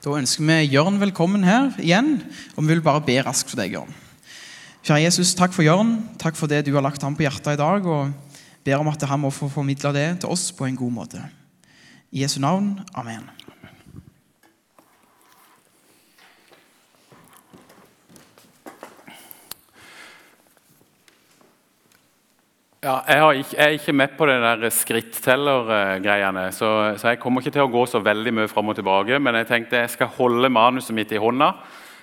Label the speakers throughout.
Speaker 1: Da ønsker vi Jørn velkommen her igjen, og vi vil bare be raskt for deg, Jørn. Kjære Jesus, takk for Jørn. Takk for det du har lagt ham på hjertet i dag, og ber om at han må få formidle det til oss på en god måte. I Jesu navn. Amen.
Speaker 2: Ja, jeg, ikke, jeg, er ikke med på det der skrittellergreiene, så, så, jeg kommer ikke til å gå så veldig mye fram og tilbake. Men jeg tenkte jeg skal holde manuset mitt i hånda,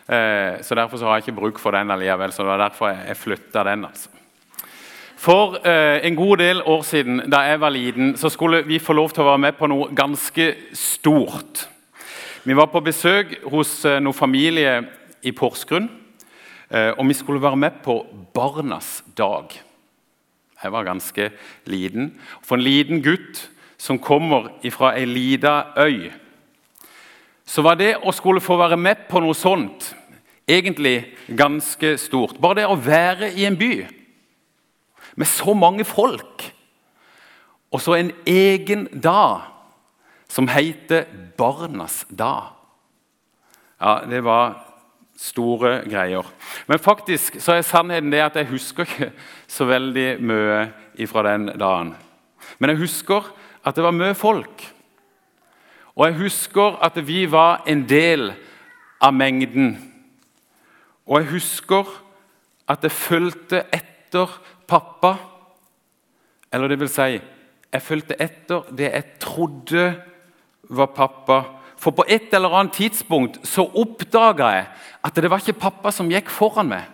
Speaker 2: eh, så derfor så har jeg ikke bruk for den allikevel. Så det var derfor jeg, jeg den. altså. For eh, en god del år siden, da jeg var liten, så skulle vi få lov til å være med på noe ganske stort. Vi var på besøk hos eh, noen familie i Porsgrunn, eh, og vi skulle være med på Barnas dag. Jeg var ganske liten. For en liten gutt som kommer fra ei lita øy, så var det å skulle få være med på noe sånt egentlig ganske stort. Bare det å være i en by med så mange folk, og så en egen dag som heter Barnas dag. Ja, Det var store greier. Men faktisk så er sannheten det at jeg husker ikke så veldig mye fra den dagen. Men jeg husker at det var mye folk. Og jeg husker at vi var en del av mengden. Og jeg husker at jeg fulgte etter pappa. Eller det vil si, jeg fulgte etter det jeg trodde var pappa for på et eller annet tidspunkt så oppdaga jeg at det var ikke pappa som gikk foran meg.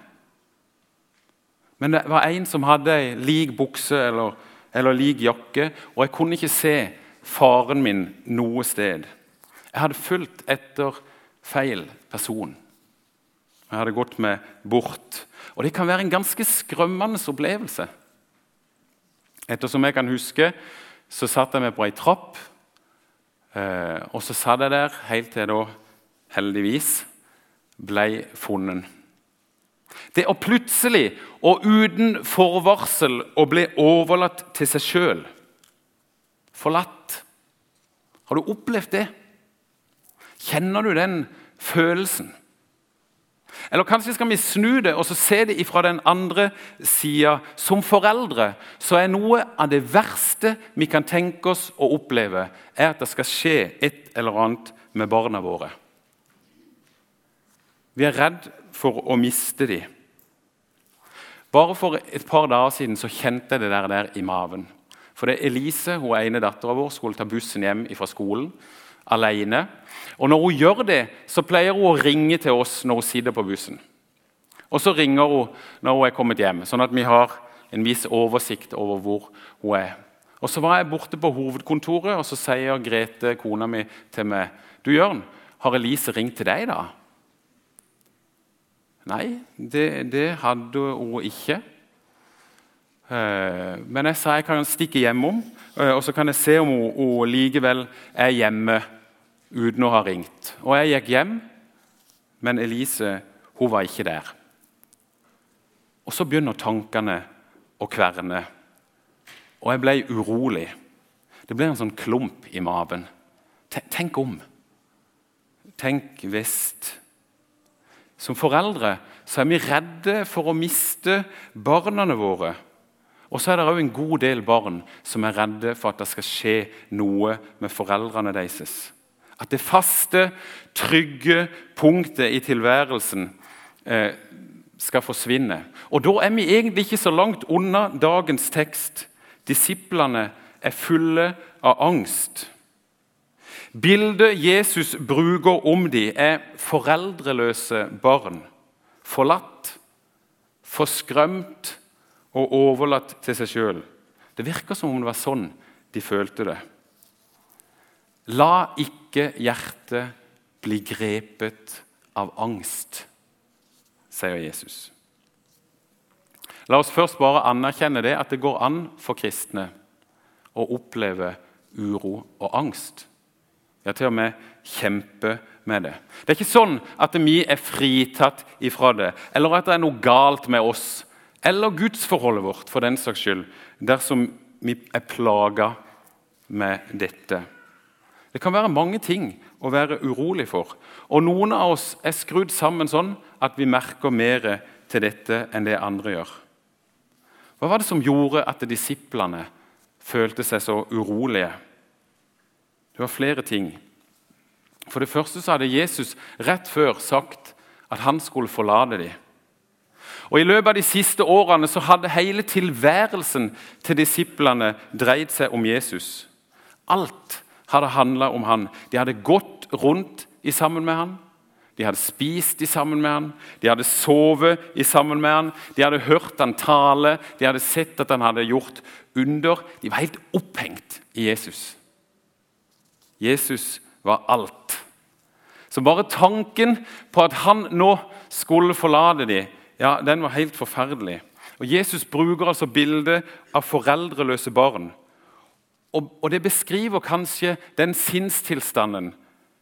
Speaker 2: Men det var en som hadde ei lik bukse eller, eller lik jakke, og jeg kunne ikke se faren min noe sted. Jeg hadde fulgt etter feil person. Jeg hadde gått meg bort. Og det kan være en ganske skrømmende opplevelse. Ettersom jeg kan huske, så satt jeg meg på ei trapp Eh, og så satt jeg der helt til jeg da heldigvis ble funnet. Det å plutselig og uten forvarsel å bli overlatt til seg sjøl, forlatt Har du opplevd det? Kjenner du den følelsen? Eller kanskje skal vi snu det og se det fra den andre sida. Som foreldre så er noe av det verste vi kan tenke oss å oppleve, er at det skal skje et eller annet med barna våre. Vi er redd for å miste dem. Bare for et par dager siden så kjente jeg det der, der i maven. For det er Elise, hun ene dattera vår, skulle ta bussen hjem fra skolen alene. Og Når hun gjør det, så pleier hun å ringe til oss når hun sitter på bussen. Og så ringer hun når hun er kommet hjem, sånn at vi har en viss oversikt over hvor hun er. Og Så var jeg borte på hovedkontoret, og så sier Grete, kona mi, til meg Du, Jørn, har Elise ringt til deg, da? Nei, det, det hadde hun ikke. Eh, men jeg sa jeg kan stikke hjemom, eh, og så kan jeg se om hun, hun likevel er hjemme uten å ha ringt. Og jeg gikk hjem, men Elise hun var ikke der. Og så begynner tankene å kverne, og jeg ble urolig. Det ble en sånn klump i maven. Tenk om. Tenk hvis. Som foreldre så er vi redde for å miste barna våre. Og så er det òg en god del barn som er redde for at det skal skje noe med foreldrene deres. At det faste, trygge punktet i tilværelsen eh, skal forsvinne. Og Da er vi egentlig ikke så langt unna dagens tekst. Disiplene er fulle av angst. Bildet Jesus bruker om dem, er foreldreløse barn. Forlatt, forskrømt og overlatt til seg sjøl. Det virker som om det var sånn de følte det. La ikke hjertet bli grepet av angst, sier Jesus. La oss først bare anerkjenne det at det går an for kristne å oppleve uro og angst. Ja, til og med kjempe med det. Det er ikke sånn at vi er fritatt ifra det, eller at det er noe galt med oss eller gudsforholdet vårt, for den saks skyld, dersom vi er plaga med dette. Det kan være mange ting å være urolig for. Og noen av oss er skrudd sammen sånn at vi merker mer til dette enn det andre gjør. Hva var det som gjorde at disiplene følte seg så urolige? Det var flere ting. For det første så hadde Jesus rett før sagt at han skulle forlate dem. Og I løpet av de siste årene så hadde hele tilværelsen til disiplene dreid seg om Jesus. Alt hadde handla om han. De hadde gått rundt i sammen med han. De hadde spist i sammen med han, de hadde sovet i sammen med han, de hadde hørt han tale, de hadde sett at han hadde gjort under. De var helt opphengt i Jesus. Jesus var alt. Så bare tanken på at han nå skulle forlate dem, ja, den var helt forferdelig. Og Jesus bruker altså bildet av foreldreløse barn. Og, og Det beskriver kanskje den sinnstilstanden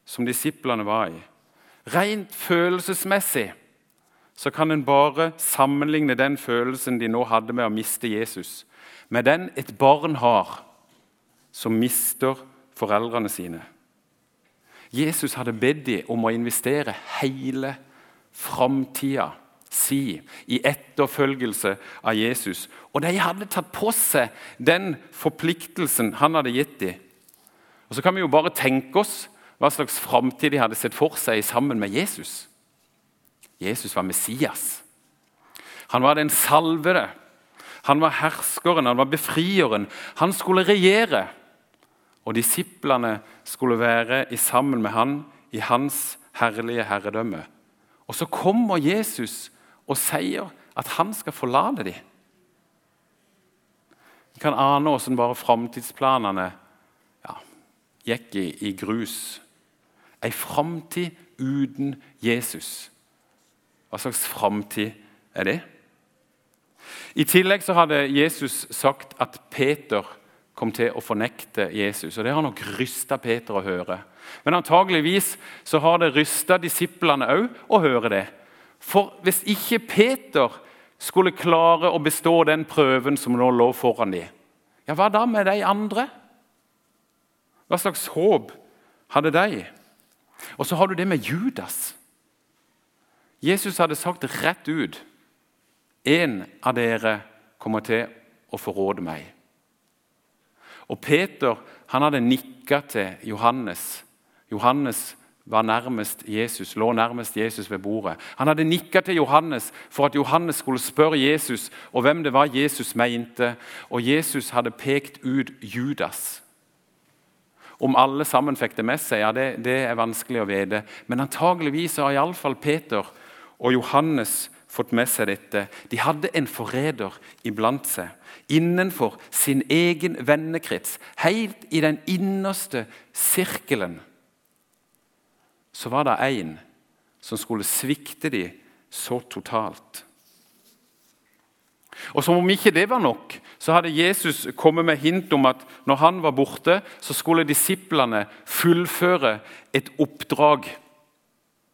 Speaker 2: som disiplene var i. Rent følelsesmessig så kan en bare sammenligne den følelsen de nå hadde med å miste Jesus, med den et barn har som mister foreldrene sine. Jesus hadde bedt dem om å investere hele framtida si i etterfølgelse av Jesus. Og de hadde tatt på seg den forpliktelsen han hadde gitt dem. Og Så kan vi jo bare tenke oss hva slags framtid de hadde sett for seg sammen med Jesus. Jesus var Messias. Han var den salvede. Han var herskeren, han var befrieren. Han skulle regjere. Og disiplene skulle være i sammen med han i hans herlige herredømme. Og så kommer Jesus og sier at han skal forlate dem. Vi kan ane åssen bare framtidsplanene ja, gikk i, i grus. Ei framtid uten Jesus. Hva slags framtid er det? I tillegg så hadde Jesus sagt at Peter kom til å fornekte Jesus. og Det har nok rysta Peter å høre. Men antageligvis så har det rysta disiplene òg å høre det. For hvis ikke Peter skulle klare å bestå den prøven som nå lå foran dem, ja, hva da med de andre? Hva slags håp hadde de? Og så har du det med Judas. Jesus hadde sagt rett ut en av dere kommer til å forråde meg. Og Peter han hadde nikka til Johannes. Johannes var nærmest Jesus, lå nærmest Jesus ved bordet. Han hadde nikka til Johannes for at Johannes skulle spørre Jesus og hvem det var Jesus mente. Og Jesus hadde pekt ut Judas. Om alle sammen fikk det med seg, ja, det, det er vanskelig å vite. Men antageligvis har iallfall Peter og Johannes fått med seg dette. De hadde en forræder iblant seg, innenfor sin egen vennekrets, helt i den innerste sirkelen så var det en som skulle svikte dem så totalt. Og Som om ikke det var nok, så hadde Jesus kommet med hint om at når han var borte, så skulle disiplene fullføre et oppdrag.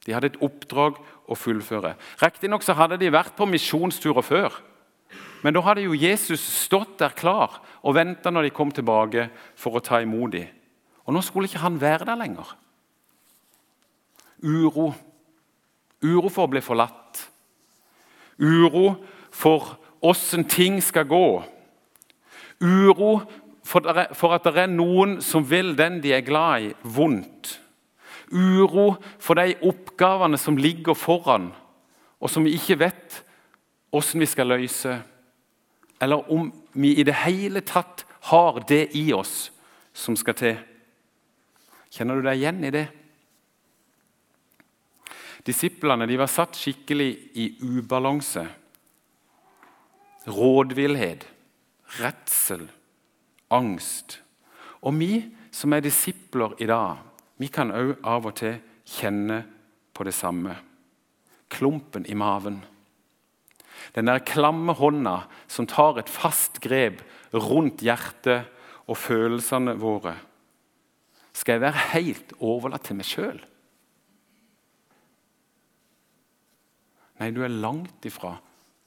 Speaker 2: De hadde et oppdrag å fullføre. Riktignok hadde de vært på misjonsturer før. Men da hadde jo Jesus stått der klar og venta når de kom tilbake for å ta imot dem. Og nå skulle ikke han være der lenger uro. Uro for å bli forlatt. Uro for åssen ting skal gå. Uro for at det er noen som vil den de er glad i, vondt. Uro for de oppgavene som ligger foran, og som vi ikke vet åssen vi skal løse. Eller om vi i det hele tatt har det i oss som skal til. Kjenner du deg igjen i det? Disiplene de var satt skikkelig i ubalanse. Rådvillhet, redsel, angst. Og vi som er disipler i dag, vi kan òg av og til kjenne på det samme. Klumpen i maven. Den der klamme hånda som tar et fast grep rundt hjertet og følelsene våre. Skal jeg være helt overlatt til meg sjøl? Nei, du er langt ifra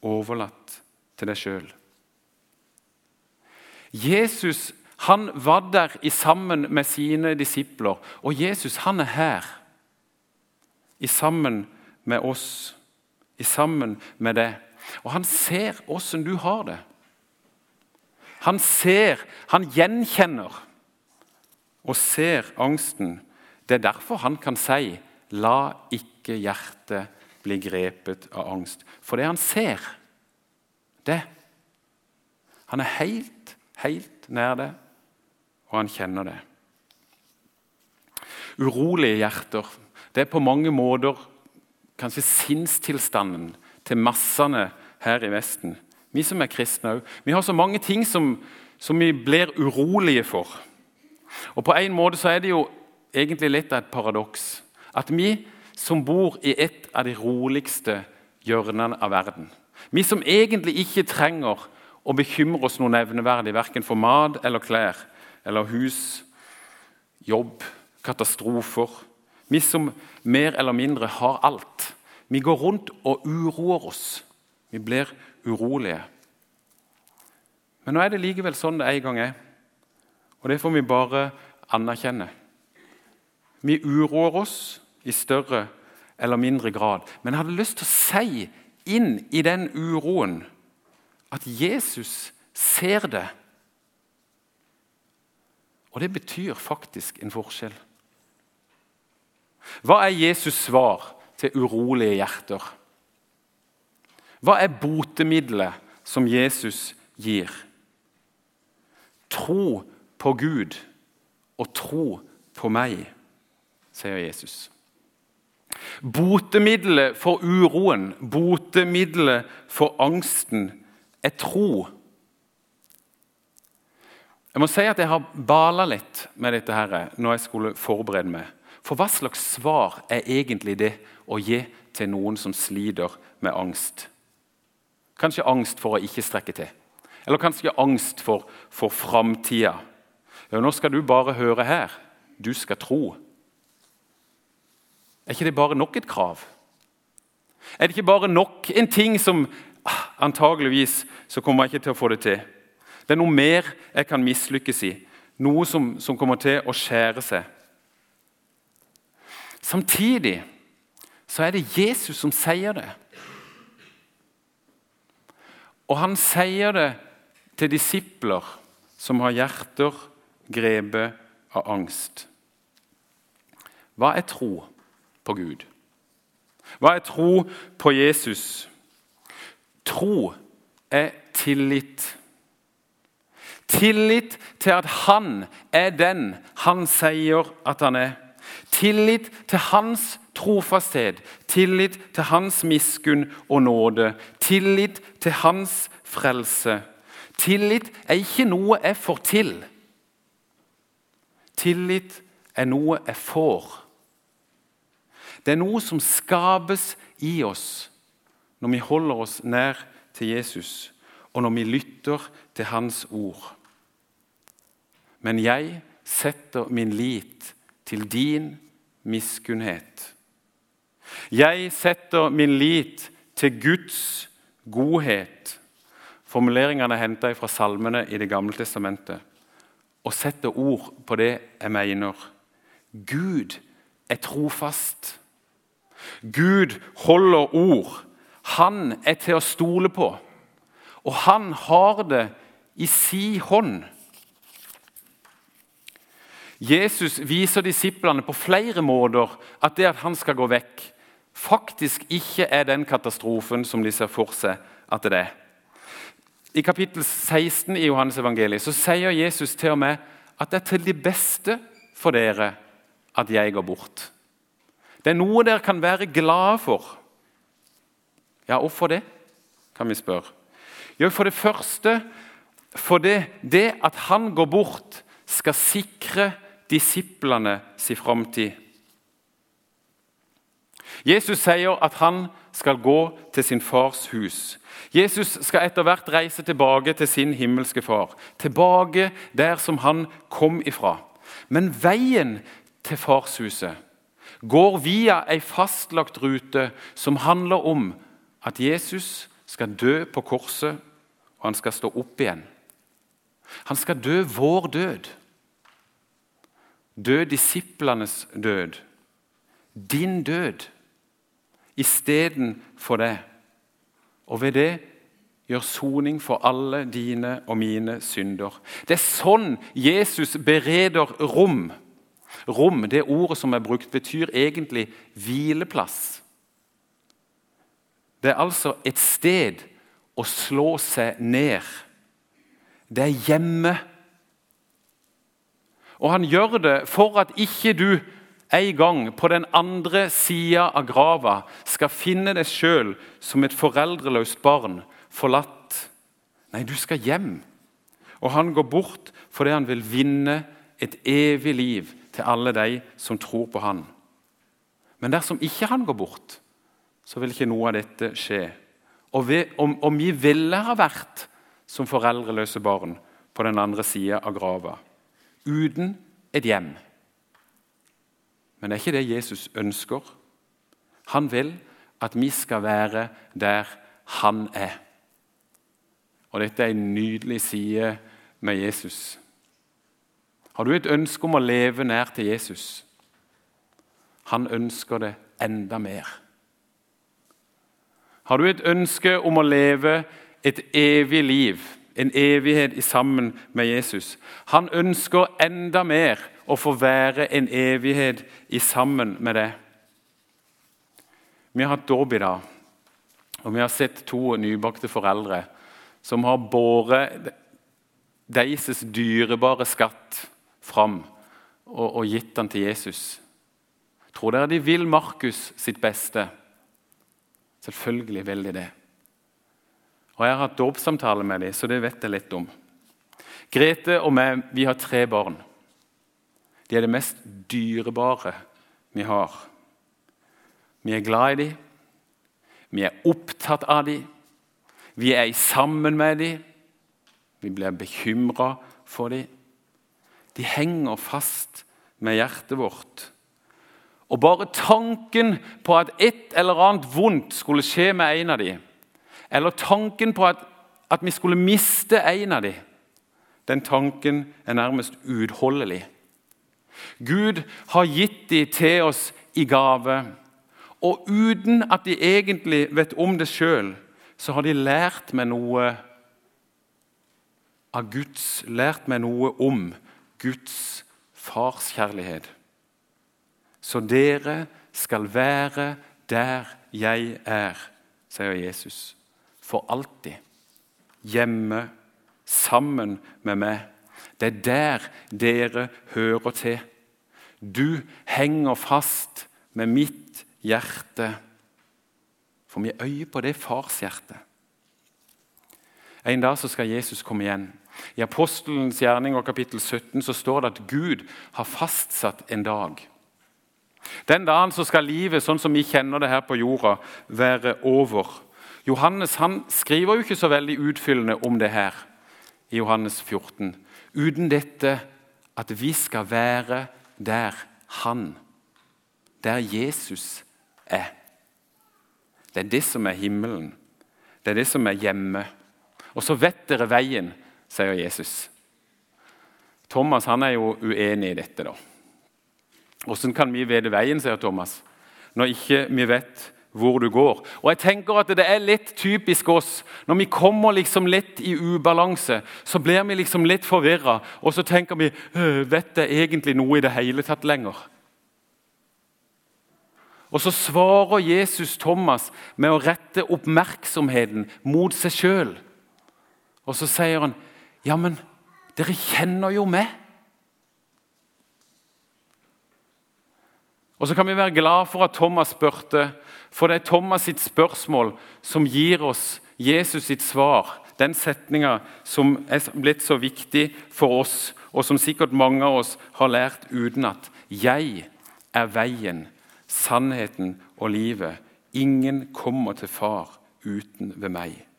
Speaker 2: overlatt til deg sjøl. Jesus Han var der i sammen med sine disipler. Og Jesus han er her, i sammen med oss, i sammen med deg. Og han ser åssen du har det. Han ser, han gjenkjenner og ser angsten. Det er derfor han kan si 'la ikke hjertet bli grepet av angst'. For det han ser, det Han er helt, helt nær det, og han kjenner det. Urolige hjerter det er på mange måter kanskje sinnstilstanden til massene her i Vesten. Vi som er kristne òg. Vi har så mange ting som, som, vi blir urolige for. Og På en måte så er det jo egentlig litt av et paradoks at vi som bor i et av de roligste hjørnene av verden, vi som egentlig ikke trenger å bekymre oss noe nevneverdig, verken for mat eller klær eller hus, jobb, katastrofer Vi som mer eller mindre har alt. Vi går rundt og uroer oss. Vi blir urolige. Men nå er det likevel sånn det en gang er, og det får vi bare anerkjenne. Vi uroer oss i større eller mindre grad, men jeg hadde lyst til å si inn i den uroen at Jesus ser det. Og det betyr faktisk en forskjell. Hva er Jesus' svar til urolige hjerter? Hva er botemiddelet som Jesus gir? Tro på Gud og tro på meg, sier Jesus. Botemiddelet for uroen, botemiddelet for angsten, er tro. Jeg må si at jeg har bala litt med dette her når jeg skulle forberede meg. For hva slags svar er egentlig det å gi til noen som sliter med angst? Kanskje angst for å ikke strekke til. Eller kanskje angst for, for framtida. Ja, nå skal du bare høre her. Du skal tro. Er ikke det bare nok et krav? Er det ikke bare nok en ting som ah, antageligvis så kommer jeg ikke til å få det til? Det er noe mer jeg kan mislykkes i. Noe som, som kommer til å skjære seg. Samtidig så er det Jesus som sier det. Og han sier det til disipler som har hjerter grepet av angst. Hva er tro på Gud? Hva er tro på Jesus? Tro er tillit. Tillit til at han er den han sier at han er. Tillit til hans trofasthet, tillit til hans miskunn og nåde, tillit til hans frelse. Tillit er ikke noe jeg får til. Tillit er noe jeg får. Det er noe som skapes i oss når vi holder oss nær til Jesus, og når vi lytter til Hans ord. Men jeg setter min lit til din miskunnhet. Jeg setter min lit til Guds godhet. Formuleringene er henta fra salmene i Det gamle testamentet. Og setter ord på det jeg mener. Gud er trofast. Gud holder ord. Han er til å stole på. Og han har det i si hånd. Jesus viser disiplene på flere måter at det at han skal gå vekk, faktisk ikke er den katastrofen som de ser for seg at det er. I kapittel 16 i Johannes evangeliet så sier Jesus til og med at det er til det beste for dere at jeg går bort. Det er noe dere kan være glade for. Ja, hvorfor det, kan vi spørre. Jo, for det første fordi det at han går bort, skal sikre disiplene sin framtid. Jesus sier at han skal gå til sin fars hus. Jesus skal etter hvert reise tilbake til sin himmelske far. Tilbake der som han kom ifra. Men veien til farshuset går via ei fastlagt rute som handler om at Jesus skal dø på korset, og han skal stå opp igjen. Han skal dø vår død. Dø disiplenes død. Din død istedenfor det. Og ved det gjør soning for alle dine og mine synder. Det er sånn Jesus bereder rom. Rom, det ordet som er brukt, betyr egentlig hvileplass. Det er altså et sted å slå seg ned. Det er hjemme. Og han gjør det for at ikke du en gang på den andre sida av grava skal finne deg sjøl som et foreldreløst barn, forlatt. Nei, du skal hjem. Og han går bort fordi han vil vinne et evig liv til alle de som tror på han. Men dersom ikke han går bort, så vil ikke noe av dette skje. Og ved, om, om, vi ville ha vært som foreldreløse barn på den andre sida av grava, uten et hjem Men det er ikke det Jesus ønsker. Han vil at vi skal være der han er. Og dette er en nydelig side med Jesus. Har du et ønske om å leve nær til Jesus? Han ønsker det enda mer. Har du et ønske om å leve et evig liv, en evighet sammen med Jesus? Han ønsker enda mer å få være en evighet i sammen med deg. Vi har hatt dåp i dag, og vi har sett to nybakte foreldre som har båret deres dyrebare skatt fram og, og gitt den til Jesus. Tror dere de vil Markus sitt beste? Selvfølgelig vil de det. Og Jeg har hatt dåpssamtale med dem, så det vet jeg litt om. Grete og meg vi har tre barn. De er det mest dyrebare vi har. Vi er glad i dem, vi er opptatt av dem, vi er sammen med dem. Vi blir bekymra for dem. De henger fast med hjertet vårt. Og bare tanken på at et eller annet vondt skulle skje med en av dem, eller tanken på at, at vi skulle miste en av dem, den tanken er nærmest uutholdelig. Gud har gitt dem til oss i gave, og uten at de egentlig vet om det sjøl, så har de lært meg noe av Guds, lært meg noe om Guds farskjærlighet. Så dere skal være der jeg er, sier Jesus. For alltid. Hjemme, sammen med meg. Det er der dere hører til. Du henger fast med mitt hjerte. For vi øyer øye på det farshjertet. En dag så skal Jesus komme igjen. I Apostelens gjerning og kapittel 17 så står det at Gud har fastsatt en dag. Den dagen så skal livet sånn som vi kjenner det her på jorda, være over. Johannes han skriver jo ikke så veldig utfyllende om det her i Johannes 14. Uten dette at vi skal være der Han, der Jesus er. Det er det som er himmelen. Det er det som er hjemme. Og så vet dere veien, sier Jesus. Thomas han er jo uenig i dette. da. Hvordan kan vi vite veien, sier Thomas, når ikke vi vet hvor du går? Og jeg tenker at Det er litt typisk oss. Når vi kommer liksom litt i ubalanse, så blir vi liksom litt forvirra. Og så tenker vi Vet jeg egentlig noe i det hele tatt lenger? Og så svarer Jesus Thomas med å rette oppmerksomheten mot seg sjøl. Og så sier han, 'Ja, men dere kjenner jo meg.' Og så kan vi være glad for at Thomas spurte, for det er Thomas sitt spørsmål som gir oss Jesus sitt svar. Den setninga som er blitt så viktig for oss, og som sikkert mange av oss har lært utenat. Jeg er veien, sannheten og livet. Ingen kommer til Far uten ved meg.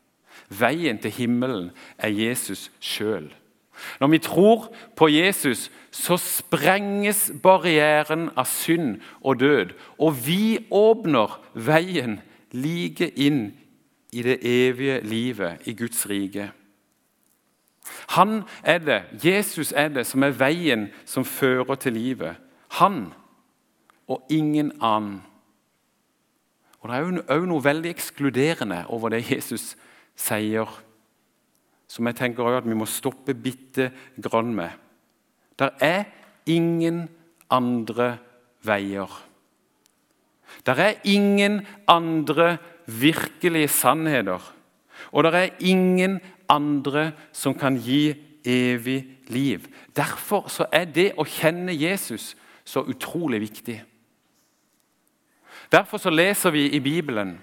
Speaker 2: Veien til himmelen er Jesus sjøl. Når vi tror på Jesus, så sprenges barrieren av synd og død. Og vi åpner veien like inn i det evige livet i Guds rike. Han er det, Jesus er det, som er veien som fører til livet. Han og ingen annen. Og Det er jo noe veldig ekskluderende over det Jesus sier, som jeg tenker også at vi må stoppe bitte grann med. Der er ingen andre veier. Der er ingen andre virkelige sannheter. Og der er ingen andre som kan gi evig liv. Derfor er det å kjenne Jesus så utrolig viktig. Derfor leser vi i Bibelen.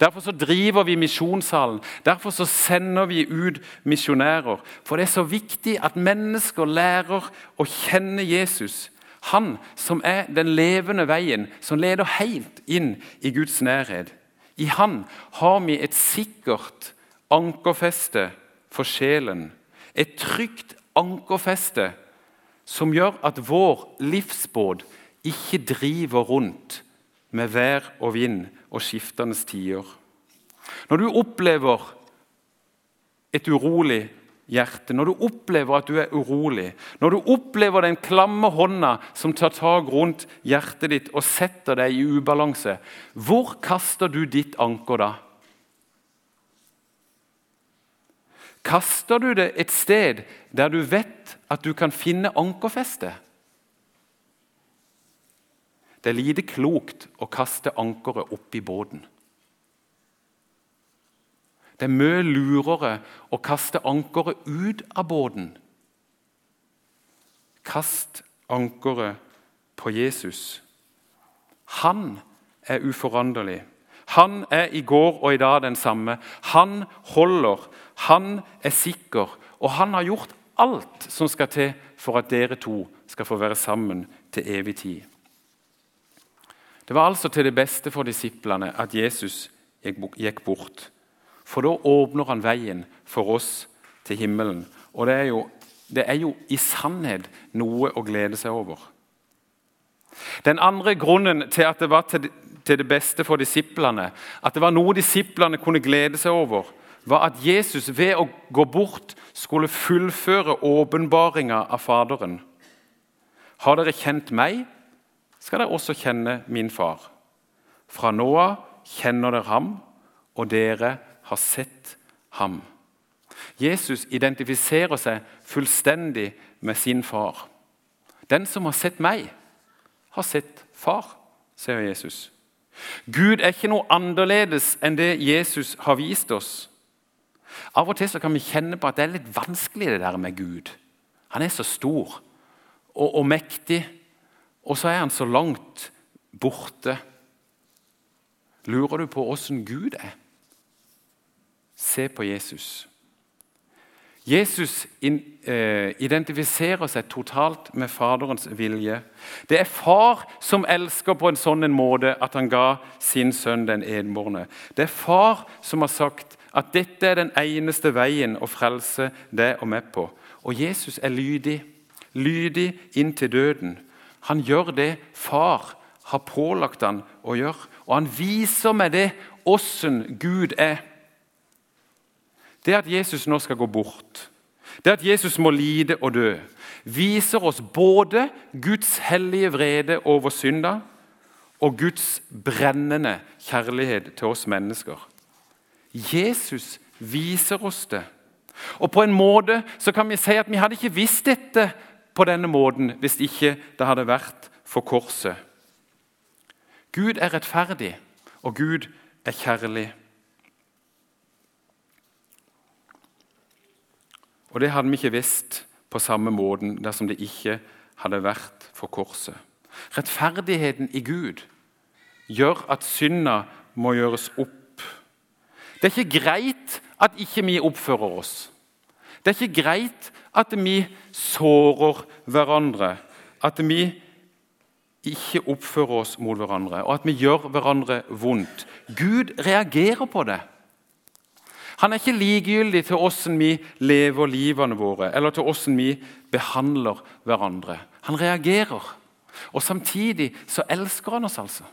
Speaker 2: Derfor så driver vi misjonssalen. Derfor så sender vi ut misjonærer. For det er så viktig at mennesker lærer å kjenne Jesus. Han som er den levende veien, som leder helt inn i Guds nærhet. I Han har vi et sikkert ankerfeste for sjelen. Et trygt ankerfeste som gjør at vår livsbåt ikke driver rundt med vær og vind og skiftende tider. Når du opplever et urolig hjerte, når du opplever at du er urolig, når du opplever den klamme hånda som tar tak rundt hjertet ditt og setter deg i ubalanse, hvor kaster du ditt anker da? Kaster du det et sted der du vet at du kan finne ankerfeste? Det er lite klokt å kaste ankeret opp i båten. Det er mye lurere å kaste ankeret ut av båten. Kast ankeret på Jesus. Han er uforanderlig. Han er i går og i dag den samme. Han holder, han er sikker, og han har gjort alt som skal til for at dere to skal få være sammen til evig tid. Det var altså til det beste for disiplene at Jesus gikk bort. For da åpner han veien for oss til himmelen. Og det er jo, det er jo i sannhet noe å glede seg over. Den andre grunnen til at det var til, det beste for disiplene, at det var noe disiplene kunne glede seg over, var at Jesus ved å gå bort skulle fullføre åpenbaringa av Faderen. Har dere kjent meg, skal dere også kjenne min far. Fra nå av kjenner dere ham, og dere har sett ham. Jesus identifiserer seg fullstendig med sin far. Den som har sett meg, har sett far, sier Jesus. Gud er ikke noe annerledes enn det Jesus har vist oss. Av og til kan vi kjenne på at det er litt vanskelig det der med Gud. Han er så stor og, og mektig. Og så er han så langt borte. Lurer du på åssen Gud er? Se på Jesus. Jesus eh, identifiserer seg totalt med Faderens vilje. Det er far som elsker på en sånn måte at han ga sin sønn den enbårne. Det er far som har sagt at dette er den eneste veien å frelse deg og meg på. Og Jesus er lydig. Lydig inn til døden. Han gjør det far har pålagt han å gjøre. Og han viser med det åssen Gud er. Det at Jesus nå skal gå bort, det at Jesus må lide og dø, viser oss både Guds hellige vrede over synda og Guds brennende kjærlighet til oss mennesker. Jesus viser oss det. Og På en måte så kan vi si at vi hadde ikke visst dette på denne måten hvis ikke det hadde vært for korset. Gud er rettferdig, og Gud er kjærlig. Og Det hadde vi ikke visst på samme måten dersom det ikke hadde vært for korset. Rettferdigheten i Gud gjør at synda må gjøres opp. Det er ikke greit at ikke vi oppfører oss. Det er ikke greit at vi sårer hverandre, at vi ikke oppfører oss mot hverandre, og at vi gjør hverandre vondt. Gud reagerer på det. Han er ikke likegyldig til hvordan vi lever livene våre, eller til hvordan vi behandler hverandre. Han reagerer. Og samtidig så elsker han oss, altså.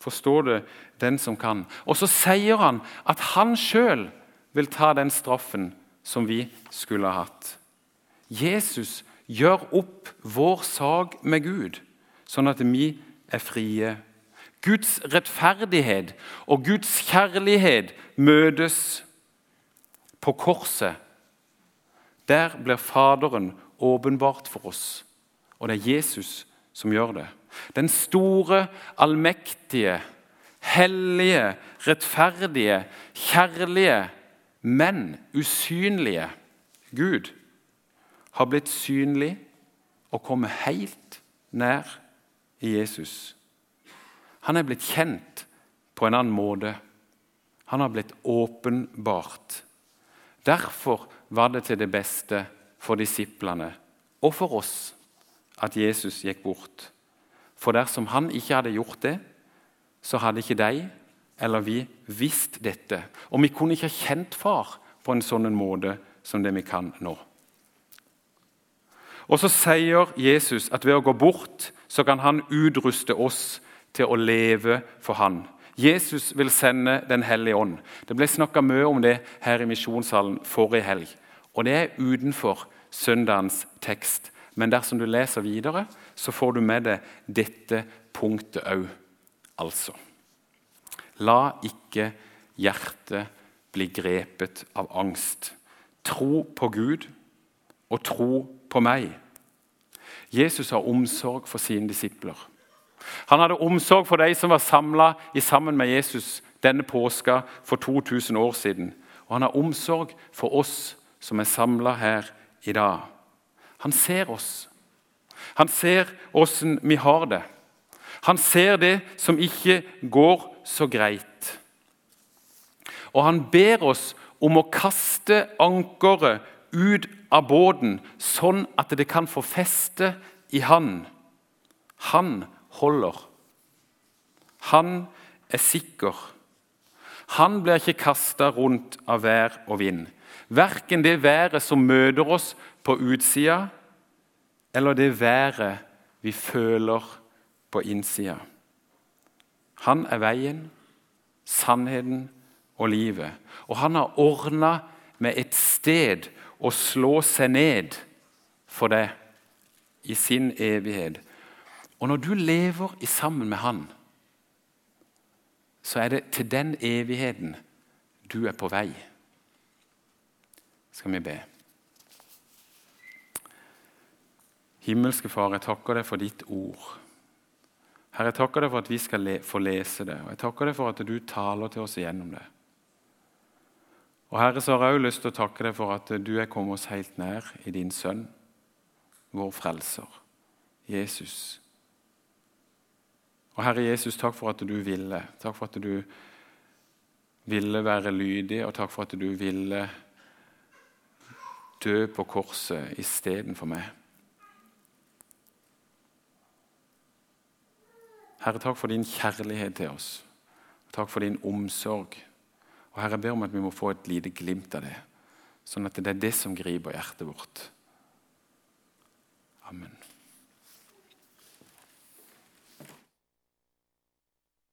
Speaker 2: Forstår det den som kan. Og så sier han at han sjøl vil ta den straffen som vi skulle ha hatt. Jesus gjør opp vår sak med Gud, sånn at vi er frie. Guds rettferdighet og Guds kjærlighet møtes på korset. Der blir Faderen åpenbart for oss, og det er Jesus som gjør det. Den store, allmektige, hellige, rettferdige, kjærlige, men usynlige Gud har blitt synlig og kommet helt nær i Jesus. Han er blitt kjent på en annen måte. Han har blitt åpenbart. Derfor var det til det beste for disiplene og for oss at Jesus gikk bort. For dersom han ikke hadde gjort det, så hadde ikke de eller vi visst dette. Og vi kunne ikke ha kjent far på en sånn måte som det vi kan nå. Og så sier Jesus at ved å gå bort så kan han utruste oss til å leve for han. Jesus vil sende Den hellige ånd. Det ble snakka mye om det her i misjonssalen forrige helg. Og det er utenfor søndagens tekst. Men dersom du leser videre, så får du med deg dette punktet òg. Altså La ikke hjertet bli grepet av angst. Tro på Gud og tro på meg. Jesus har omsorg for sine disipler. Han hadde omsorg for de som var samla sammen med Jesus denne påska for 2000 år siden. Og han har omsorg for oss som er samla her i dag. Han ser oss. Han ser åssen vi har det. Han ser det som ikke går så greit. Og han ber oss om å kaste ankeret ut av båten, sånn at det kan få feste i Han. Han holder. Han er sikker. Han blir ikke kasta rundt av vær og vind. Verken det været som møter oss på utsida, eller det været vi føler på innsida. Han er veien, sannheten og livet. Og han har ordna med et sted å slå seg ned for deg i sin evighet. Og når du lever i sammen med Han, så er det til den evigheten du er på vei. Skal vi be. Himmelske Far, jeg takker deg for ditt ord. Herre, jeg takker deg for at vi skal le få lese det, og jeg takker deg for at du taler til oss igjennom det. Og Herre, så har jeg òg lyst til å takke deg for at du er kommet oss helt nær i din sønn, vår frelser, Jesus. Og Herre Jesus, takk for at du ville. Takk for at du ville være lydig, og takk for at du ville dø på korset istedenfor meg. Herre, takk for din kjærlighet til oss. Takk for din omsorg. Og Herre, jeg ber om at vi må få et lite glimt av det, sånn at det er det som griper hjertet vårt. Amen.